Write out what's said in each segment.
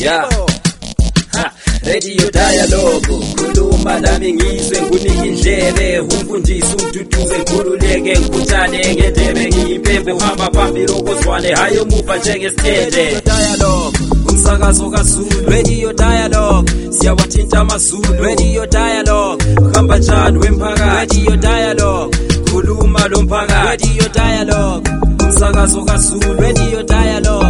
yeah Ha, radio dialogue. Khuluma nami ngizwe ngunike indlebe. Umfundisi umduduze ngikhululeke ngikhuthane ngendebe ngiyimpembe uhamba phambili okozwane. Hayi omuva njengesithende. Dialogue. Umsakazo kaZulu. Radio dialogue. Siyawathinta amazulu. Radio dialogue. Uhamba njani wemphakathi? Radio dialogue. Khuluma lo mphakathi. Radio dialogue. Umsakazo kaZulu. Radio dialogue.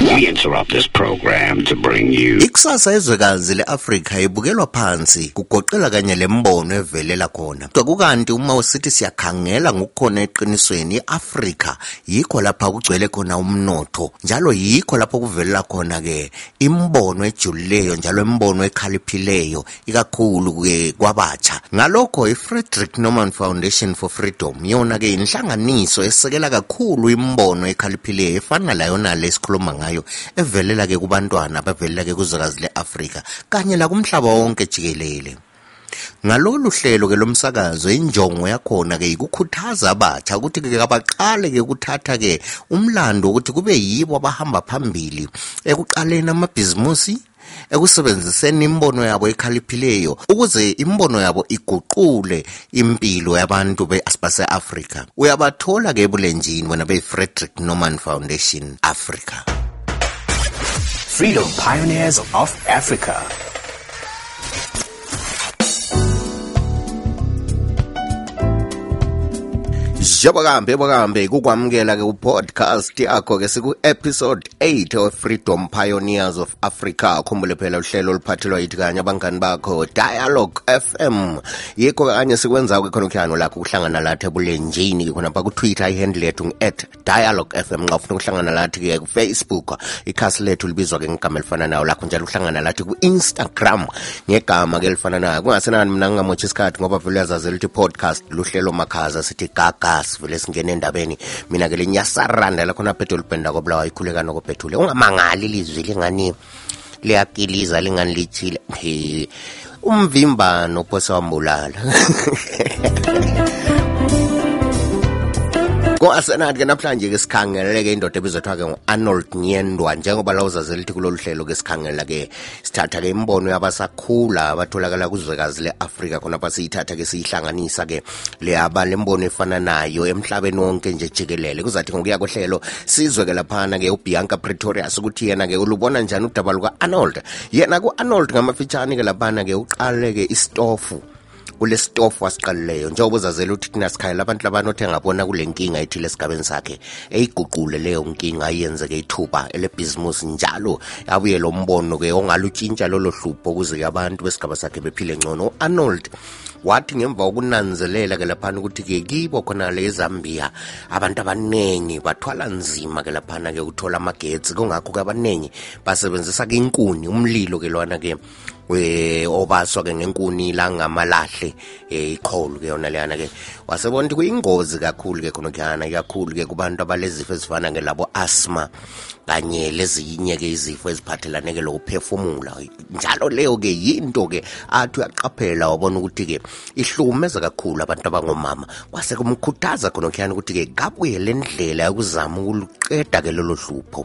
We interrupt this program to bring you Ikusasa ezwekazi leAfrika ibukelwa phansi kugoqela kanye lembono evelela khona. Kodwa kukanti uma usithi siyakhangela ngokukhona eqinisweni iAfrika yikho lapha kugcwele khona umnotho. Njalo yikho lapho kuvelela khona ke imbono ejulileyo njalo imbono ekhaliphileyo ikakhulu ke kwabatsha. Ngalokho i-frederick Norman Foundation for Freedom yona ke inhlanganiso esekela kakhulu imbono ekhaliphileyo efana la yona lesikhuluma ngayo evelela ke kubantwana abavelela ke kuzwekazi leAfrika kanye la kumhlaba wonke jikelele. Ngalolu hlelo ke lomsakazo injongo yakhona ke ikukhuthaza abatsha ukuthi ke abaqale ke ukuthatha ke umlando ukuthi kube yibo abahamba phambili ekuqaleni amabhizimusi ekusebenziseni imbono yabo ekhaliphileyo ukuze imbono yabo iguqule impilo yabantu base-afrika. Uyabathola ke ebulenjini wena beyi-frederick norman foundation africa Freedom Pioneers of Africa. Njengokambe bokambe kukwamukela ke upodcast yakho ke siku episode 8 of Freedom Pioneers of Africa. Khumbule phela uhlelo oluphathelwa yithi kanye abangani bakho Dialogue FM yikho kanye sikwenza ke khona uhlangano lakho kuhlangana lathi ebulenjini khonapha kutwitter. Ihandle Twitter ngu-at @dialogue FM nxa ufuna ukuhlangana lathi ke kufacebook ikhasi lethu libizwa ke ngegama elifana nayo lakho njalo uhlangana lathi ku Instagram ngegama ke elifana nayo kungasenani mina ngingamothi isikhathi ngoba vele uyazazela ukuthi podcast luhlelo makhaza sithi gaga sivele singena endabeni. Mina ke linyasaranda lakhona phethula ubhenda kobulawa ikhuleka ungamangali lizwi lingani? Liyakiliza lingani lithile umvimbano phose ngo-arsenal-ke namhlanje-ke sikhangelele-ke indoda ebizothiwa-ke ngu-arnold nyendwa njengoba la uzazelithi kulolu hlelo-ke sikhangelela-ke sithatha-ke imbono yabasakhula abatholakala kuzwekazi le-afrika khona basiyithatha-ke siyihlanganisa-ke leyaba lembono efana nayo emhlabeni wonke nje jikelele. Kuzathi ngokuya kohlelo sizwe-ke laphana-ke ubianca pretorius ukuthi yena-ke ulubona njani udaba luka-arnold? Yena ku-arnold ngamafitshani-ke laphana-ke uqale-ke isitofu kule stofu wasiqalileyo. Njengoba uzazela ukuthi thina sikhayela abantu labanothe ngabona kule nkinga ethile esigabeni sakhe eyiguqule leyo nkinga ayenzeke ithuba elebhizimusi njalo abuye lo mbono ke ongalutshintsha lolo hlupho ukuze abantu besigaba sakhe bephile ngcono. U-arnold wathi ngemva kokunanzelela ke laphana ukuthi ke kibo khona le zambia abantu abaningi bathwala nzima ke laphana ke uthola amagetsi. Kungakho ke abaningi basebenzisa ke inkuni umlilo ke lwana ke we obaswa ke ngenkuni la ngamalahle eh iqholo ke yona leyana ke wasebona ukuthi kuyingozi kakhulu ke khona kuyana kakhulu ke kubantu abalezifo ezifana ke labo asthma kanye lezinye ke izifo eziphathelane ke lokuphefumula. Njalo leyo ke yinto ke athi uyaqaphela wabona ukuthi ke ihlumeza kakhulu abantu abangomama. Kwase kumkhuthaza khona kuyana ukuthi ke kabuye le ndlela yokuzama ukuluqeda ke lolo hlupho.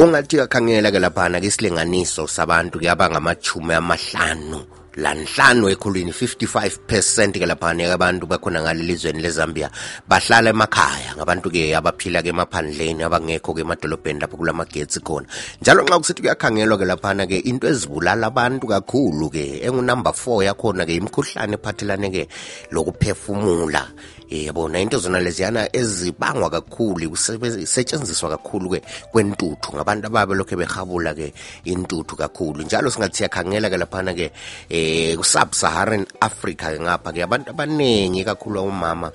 ungathi kakhangela-ke laphana-ke isilinganiso sabantu kuyaba ngamachumi amahlanu lanhlanu ekhulwini 55% ke laphane abantu bakhona ngalelizweni lezambia bahlala emakhaya. Ngabantu-ke abaphila-ke emaphandleni abangekho-ke emadolobheni lapho kulamagetsi khona. Njalo nxa kusithi kuyakhangelwa-ke laphana-ke into ezibulala abantu kakhulu-ke engunumber four yakhona-ke imikhuhlane ephathelane-ke lokuphefumula. Yabona into zona leziyana ezibangwa kakhulu usetshenziswa kakhulu-ke kwentuthu. Ngabantu ababe lokho behabula-ke intuthu kakhulu. Njalo singathi siyakhangela-ke laphana-ke eh ku-sub-saharan africa ngapha ke abantu abaningi kakhulu omama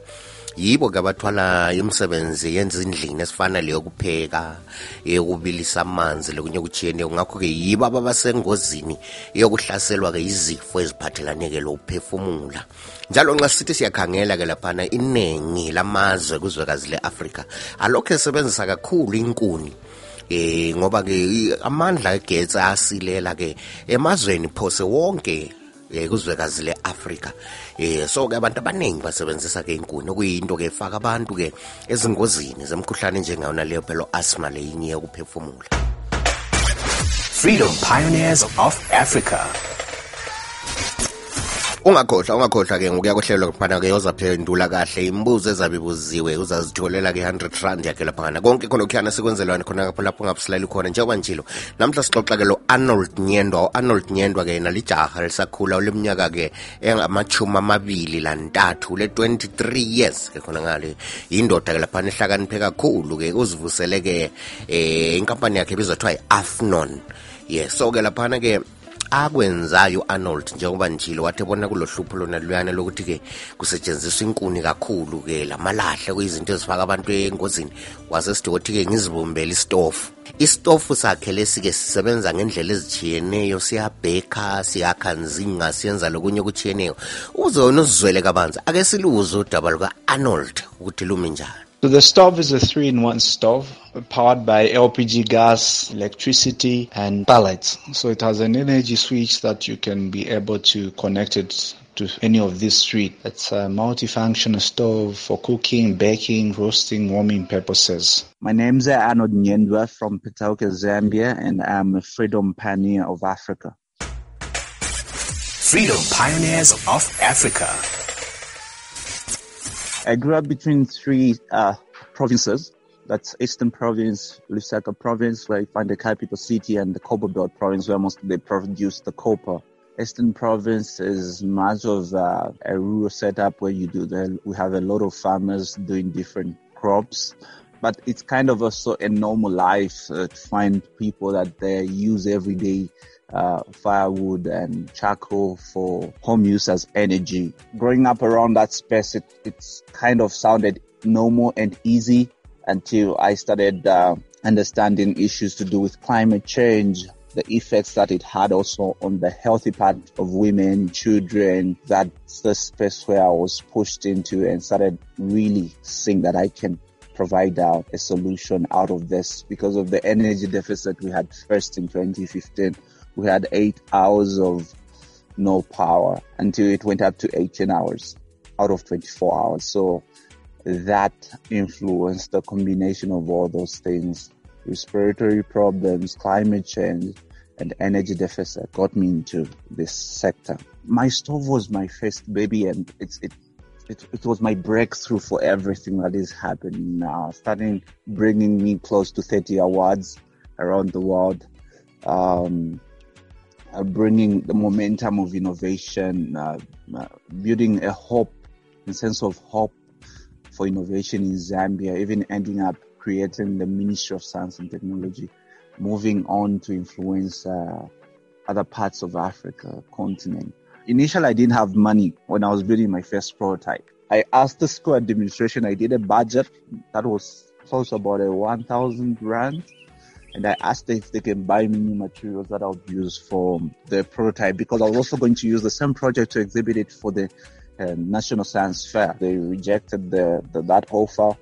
yibo ke abathwala imisebenzi yenza endlini esifana leyokupheka eyokubilisa amanzi lokunye okutshiyeneyo. Ngakho ke yibo ababasengozini yokuhlaselwa ke izifo eziphathelane ke lokuphefumula. Njalo nxa sithi siyakhangela ke laphana iningi lamazwe kuzwekazi le-afrika alokhu esebenzisa kakhulu inkuni. Eh ngoba ke amandla egetsi asilela ke emazweni phose wonke eh kuzwekazi leAfrika. Eh so ke abantu abaningi basebenzisa ke inkuni okuyinto ke efaka abantu ke ezingozini zemkhuhlane njengawona leyo phela asthma leyinye yokuphefumula. Freedom Pioneers of Africa. ungakhohlwa ungakhohlwa-ke ngokuyakohlelwa kuphana-ke uzaphendula kahle imibuzo ezabe ibuziwe uzazitholela-ke i-hundred rand yakhe laphana konke khona okuyana sikwenzelwane khona kapho lapho ungabusilali khona. Njengoba njilo namhla sixoxa-ke lo-arnold nyendwa u-arnold nyendwa-ke yena lijaha lisakhula uleminyaka-ke engamachumi amabili lantathu le-twenty-three years-ke khona ngale. Yindoda-ke laphana ehlakaniphe kakhulu-ke uzivusele-ke um inkampani yakhe ebizwa kuthiwa yi-afnon. Yes so-ke laphana-ke akwenzayo u-arnold njengoba njile wathi bona kulo hlupho lona luyana lokuthi-ke kusetshenziswa inkuni kakhulu-ke lamalahle kuyizinto ezifaka abantu engozini. Wasesithi kothi-ke ngizibumbele isitofu. Istofu sakhe lesike sisebenza ngendlela siyabhekha siyakhanzinga siyenza lokunye uzizwele kabanzi ake siluze udaba luka-arnold ukuthi lumi njani So the stove is a three-in-one stove powered by LPG gas, electricity, and pellets. So it has an energy switch that you can be able to connect it to any of these three. It's a multifunctional stove for cooking, baking, roasting, warming purposes. My name's Arnold Nyendwa from Petauke, Zambia, and I'm a freedom pioneer of Africa. Freedom Pioneers of Africa. I grew up between three uh, provinces. That's Eastern Province, Lusaka Province, where you find the capital city, and the Copper Belt Province, where most they produce the copper. Eastern Province is much of uh, a rural setup where you do the, we have a lot of farmers doing different crops, but it's kind of also a normal life uh, to find people that they use every day uh, firewood and charcoal for home use as energy. Growing up around that space, it, it's kind of sounded normal and easy until I started uh, understanding issues to do with climate change, the effects that it had also on the healthy part of women, children. That's the space where I was pushed into and started really seeing that I can provide a solution out of this because of the energy deficit we had first in 2015 we had eight hours of no power until it went up to 18 hours out of 24 hours. So that influenced the combination of all those things, respiratory problems, climate change, and energy deficit got me into this sector. My stove was my first baby and it's, it, it, it was my breakthrough for everything that is happening now, starting bringing me close to 30 awards around the world. Um, uh, bringing the momentum of innovation, uh, uh, building a hope, a sense of hope for innovation in Zambia, even ending up creating the Ministry of Science and Technology, moving on to influence uh, other parts of Africa continent. Initially, I didn't have money when I was building my first prototype. I asked the school administration, I did a budget that was close about a 1,000 rand and I asked if they can buy me new materials that I'll use for the prototype because I was also going to use the same project to exhibit it for the uh, National Science Fair. They rejected the, the that offer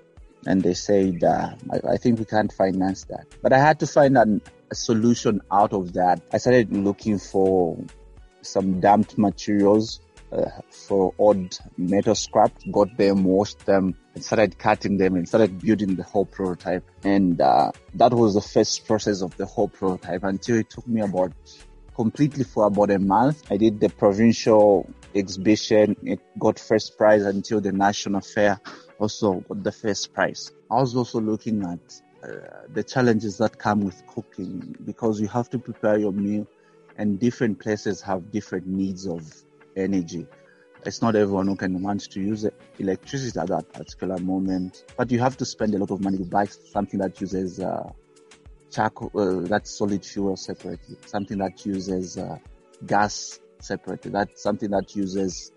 and they said, uh, I, I, think we can't finance that. But I had to find an, a solution out of that. I started looking for some damped materials uh, for odd metal scrap, got them, washed them, and started cutting them and started building the whole prototype. And uh, that was the first process of the whole prototype until it took me about completely for about a month. I did the provincial exhibition. It got first prize until the national fair also got the first prize. I was also looking at uh, the challenges that come with cooking because you have to prepare your meal and different places have different needs of energy. It's not everyone who can want to use electricity at that particular moment, but you have to spend a lot of money to buy something that uses uh, charcoal, uh, solid fuel separately, something that uses uh, gas separately, that's something that uses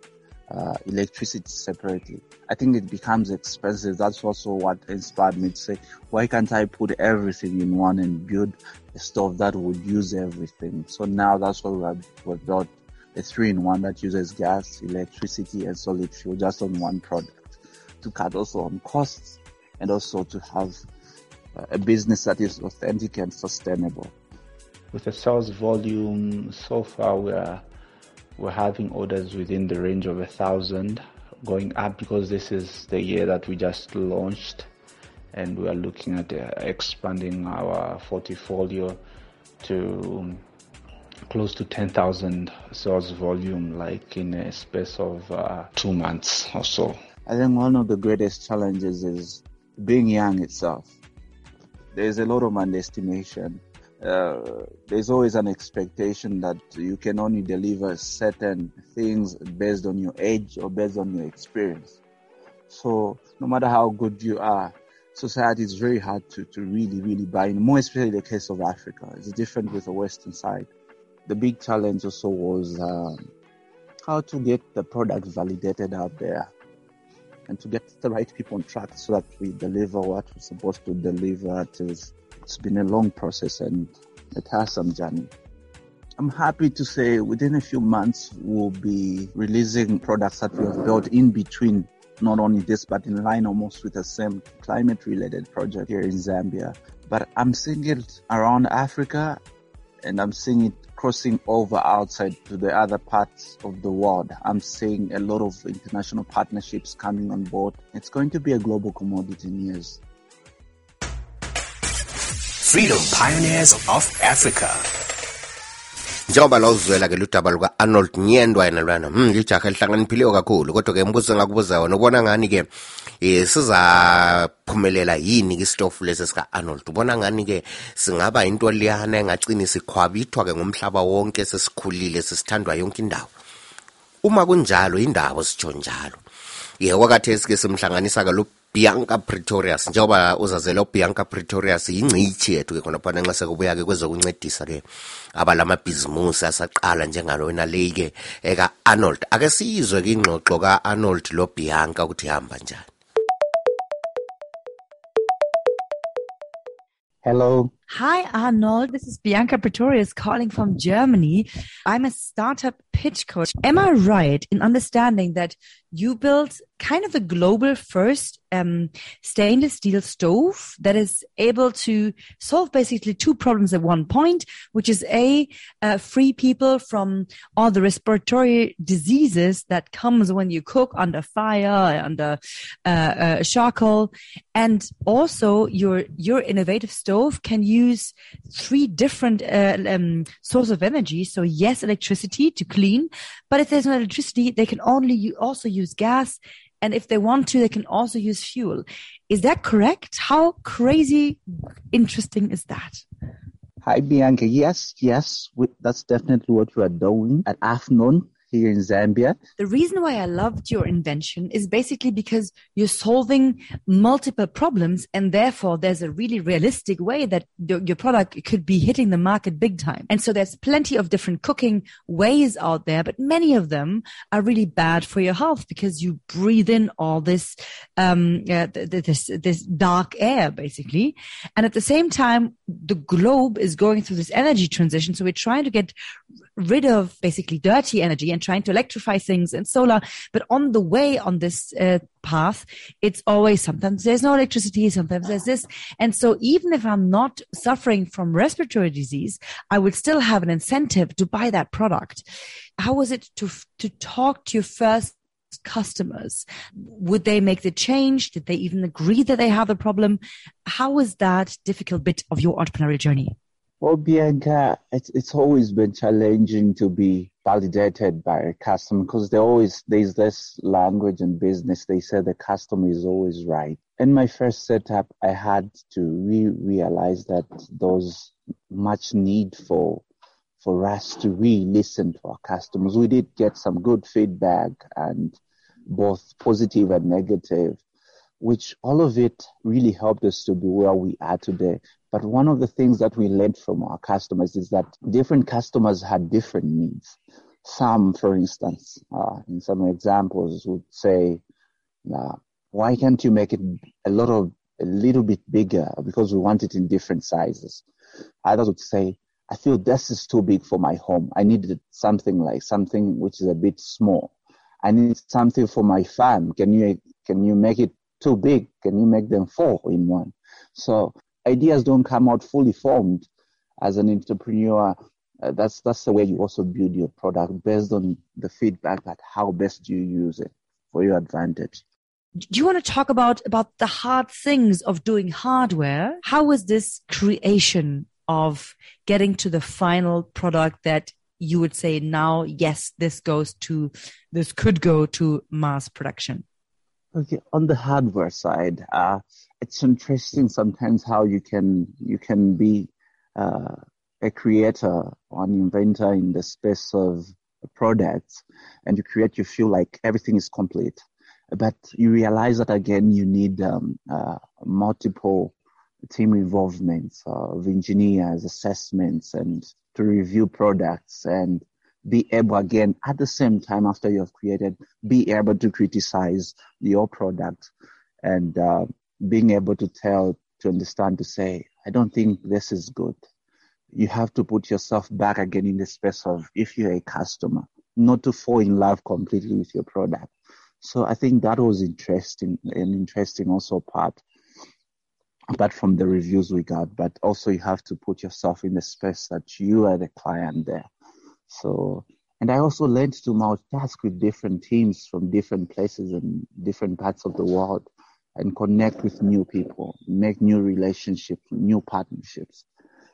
uh, electricity separately. I think it becomes expensive. That's also what inspired me to say, why can't I put everything in one and build a stove that would use everything? So now that's what we have we've built a three-in-one that uses gas, electricity, and solid fuel just on one product to cut also on costs and also to have a business that is authentic and sustainable. With the sales volume so far, we are we're having orders within the range of a thousand, going up because this is the year that we just launched, and we are looking at uh, expanding our portfolio to close to 10,000 sales volume, like in a space of uh, two months or so. I think one of the greatest challenges is being young itself. There's a lot of underestimation. Uh, there's always an expectation that you can only deliver certain things based on your age or based on your experience. So no matter how good you are, society is very hard to, to really, really buy in, more especially the case of Africa. It's different with the Western side. The big challenge also was um, how to get the product validated out there and to get the right people on track so that we deliver what we're supposed to deliver. It is, it's been a long process and it has some journey. I'm happy to say within a few months we'll be releasing products that we have built in between not only this but in line almost with the same climate related project here in Zambia. But I'm seeing it around Africa and I'm seeing it crossing over outside to the other parts of the world. I'm seeing a lot of international partnerships coming on board. It's going to be a global commodity in years. Freedom Pioneers of Africa. njengoba la uzwela ke ludaba luka-arnold nyendwa yena lwana hmm lijaha elihlakaniphiliyo kakhulu. Kodwa ke mbuzo engakubuza wona ubona ngani ke um sizaphumelela yini kisitofu lesi sika-arnold ubona ngani ke singaba into liyana engagcini sikhwabithwa ke ngomhlaba wonke sesikhulile sesithandwa yonke indawo? Uma kunjalo indaba sitsho njalo. Ye kwakathesi ke simhlanganisa ke lo Bianca Pretorius. Njengoba uzazela uBianca Pretorius yingcithi yethu ke khona phana nxa sekubuya ke kwezokuncedisa ke abalamabhizimusi asaqala njengalona leyi ke eka Arnold ake siyizwe ke ingxoxo ka Arnold lo Bianca ukuthi ihamba njani. Hello. Hi, Arnold. This is Bianca Pretorius calling from Germany. I'm a startup pitch coach. Am I right in understanding that you built kind of a global first um, stainless steel stove that is able to solve basically two problems at one point, which is a uh, free people from all the respiratory diseases that comes when you cook under fire, under uh, uh, charcoal, and also your your innovative stove can use three different uh, um, sources of energy. So yes, electricity to clean, but if there's no electricity, they can only also use gas and if they want to, they can also use fuel. Is that correct? How crazy interesting is that? Hi, Bianca. Yes, yes, we, that's definitely what we are doing at Afnon here in Zambia. The reason why I loved your invention is basically because you're solving multiple problems and therefore there's a really realistic way that your product could be hitting the market big time. And so there's plenty of different cooking ways out there, but many of them are really bad for your health because you breathe in all this, um, uh, this, this dark air basically. And at the same time, the globe is going through this energy transition. So we're trying to get rid of basically dirty energy and trying to electrify things and solar. But on the way on this uh, path, it's always sometimes there's no electricity, sometimes there's this. And so even if I'm not suffering from respiratory disease, I would still have an incentive to buy that product. How was it to, to talk to your first customers? Would they make the change? Did they even agree that they have a problem? How was that difficult bit of your entrepreneurial journey? Well, Bianca, it's, it's always been challenging to be validated by a customer because there always there's this language in business. They say the customer is always right. In my first setup, I had to re- realize that there was much need for for us to really listen to our customers. We did get some good feedback and both positive and negative which all of it really helped us to be where we are today. But one of the things that we learned from our customers is that different customers had different needs. Some, for instance, uh, in some examples would say, uh, why can't you make it a lot of, a little bit bigger because we want it in different sizes. Others would say, I feel this is too big for my home. I needed something like something which is a bit small. I need something for my farm. Can you, can you make it too big? Can you make them four in one? So ideas don't come out fully formed as an entrepreneur. Uh, that's that's the way you also build your product based on the feedback that how best do you use it for your advantage. Do you want to talk about about the hard things of doing hardware? How was this creation of getting to the final product that you would say now, yes, this goes to, this could go to mass production? Okay, on the hardware side, uh, it's interesting sometimes how you can you can be uh, a creator or an inventor in the space of products, and you create, you feel like everything is complete, but you realize that again you need um, uh, multiple team involvement of engineers, assessments, and to review products and be able again at the same time after you have created, be able to criticize your product. And uh, being able to tell, to understand, to say, I don't think this is good. You have to put yourself back again in the space of if you're a customer, not to fall in love completely with your product. So I think that was interesting, an interesting also part apart from the reviews we got, but also you have to put yourself in the space that you are the client there. So, and I also learned to multitask with different teams from different places and different parts of the world and connect with new people, make new relationships, new partnerships.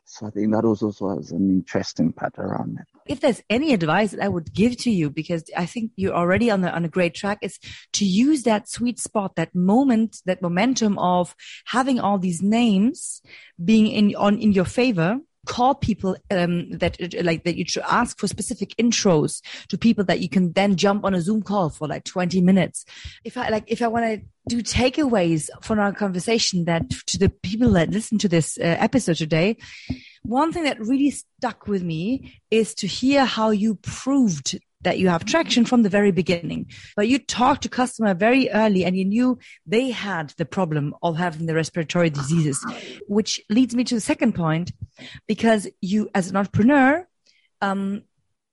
So I think that was also an interesting part around it. If there's any advice that I would give to you, because I think you're already on the, on a great track, is to use that sweet spot, that moment, that momentum of having all these names being in on in your favor call people um, that like that you should ask for specific intros to people that you can then jump on a zoom call for like 20 minutes if i like if i want to do takeaways from our conversation that to the people that listen to this uh, episode today one thing that really stuck with me is to hear how you proved that you have traction from the very beginning. But you talked to customer very early and you knew they had the problem of having the respiratory diseases, which leads me to the second point, because you as an entrepreneur, um,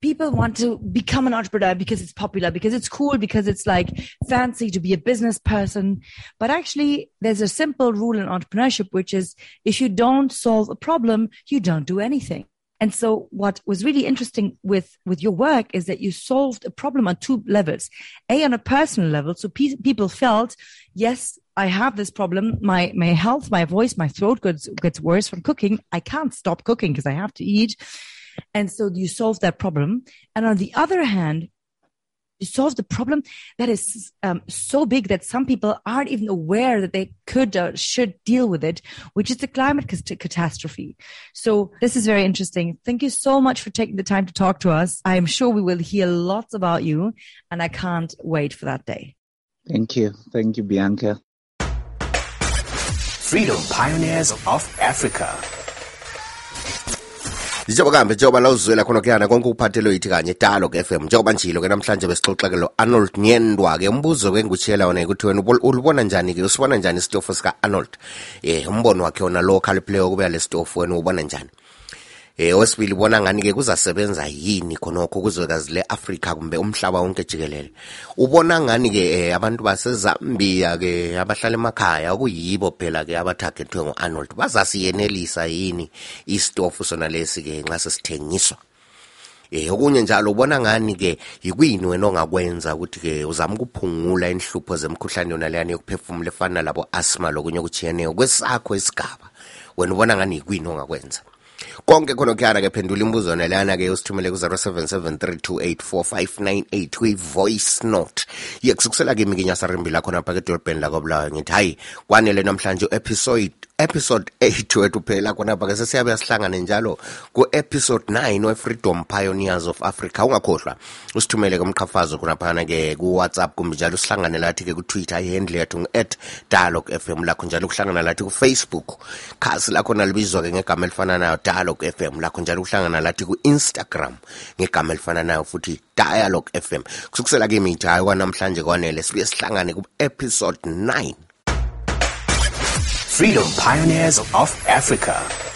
people want to become an entrepreneur because it's popular, because it's cool, because it's like fancy to be a business person. But actually, there's a simple rule in entrepreneurship, which is if you don't solve a problem, you don't do anything. And so what was really interesting with, with your work is that you solved a problem on two levels. A, on a personal level. So pe- people felt, yes, I have this problem. My, my health, my voice, my throat gets, gets worse from cooking. I can't stop cooking because I have to eat. And so you solve that problem. And on the other hand, you solve the problem that is um, so big that some people aren't even aware that they could or should deal with it, which is the climate catastrophe. So this is very interesting. Thank you so much for taking the time to talk to us. I am sure we will hear lots about you and I can't wait for that day. Thank you. Thank you, Bianca. Freedom Pioneers of Africa. Njengoba kambe njengoba la uzwela khona kuyana konke ukuphathelwe yithi kanye talo f m njengoba njilo ke namhlanje besixoxa ke lo arnold nyendwa ke umbuzo ke ngutshela wona ukuthi wena ulibona njani ke usibona njani isitofu sika-arnold? Eh umbono wakhe wona lo khaliphileyo ukuba le sitofu wena ubona njani eh wesibili ubona ngani ke kuzasebenza yini khonokho kuzwekazi le-afrika kumbe umhlaba wonke jikelele? Ubona ngani ke eh, abantu basezambia ke abahlala emakhaya okuyibo phela ke abathagethwe ngu-arnold? Bazasiyenelisa yini isitofu sona lesi ke nxa sesithengiswa? Eh okunye njalo ubona ngani ke yikwini wena ongakwenza ukuthi ke uzama ukuphungula inhlupho zemkhuhlane yona leyani yokuphefumula efana labo asthma lokunye okuchiyeneyo kwesakho isigaba? Wena ubona ngani yikwini ongakwenza? konke khonokuyana ke phendula imbuzo naleyana-ke usithumele ku-077 kwi-voice note. Ye kusukusela-ke imikinya sarimbila khona phaka lakobulawayo ngithi hayi kwanele namhlanje episode episode 8 wethu phela khonapha-ke sesiyabe sihlangane njalo ku-episode 9 we-freedom pioneers of africa. Ungakhohlwa usithumele-ke umqhafazo khonaphana-ke kuwhatsapp kumbe njalo usihlangane lathi-ke kutwitter ihandle yethu ngu-at dialogue fm lakho njalo kuhlangana lathi kufacebook. Khasi lakhona libizwa-ke ngegama elifana nayo dialog fm lakho njalo kuhlangana lathi ku-instagram ngegama elifana nayo futhi dialog fm kusukusela ke mithi hayi kwanamhlanje kwanele sibuye sihlangane ku-episode 9 Freedom Pioneers of Africa.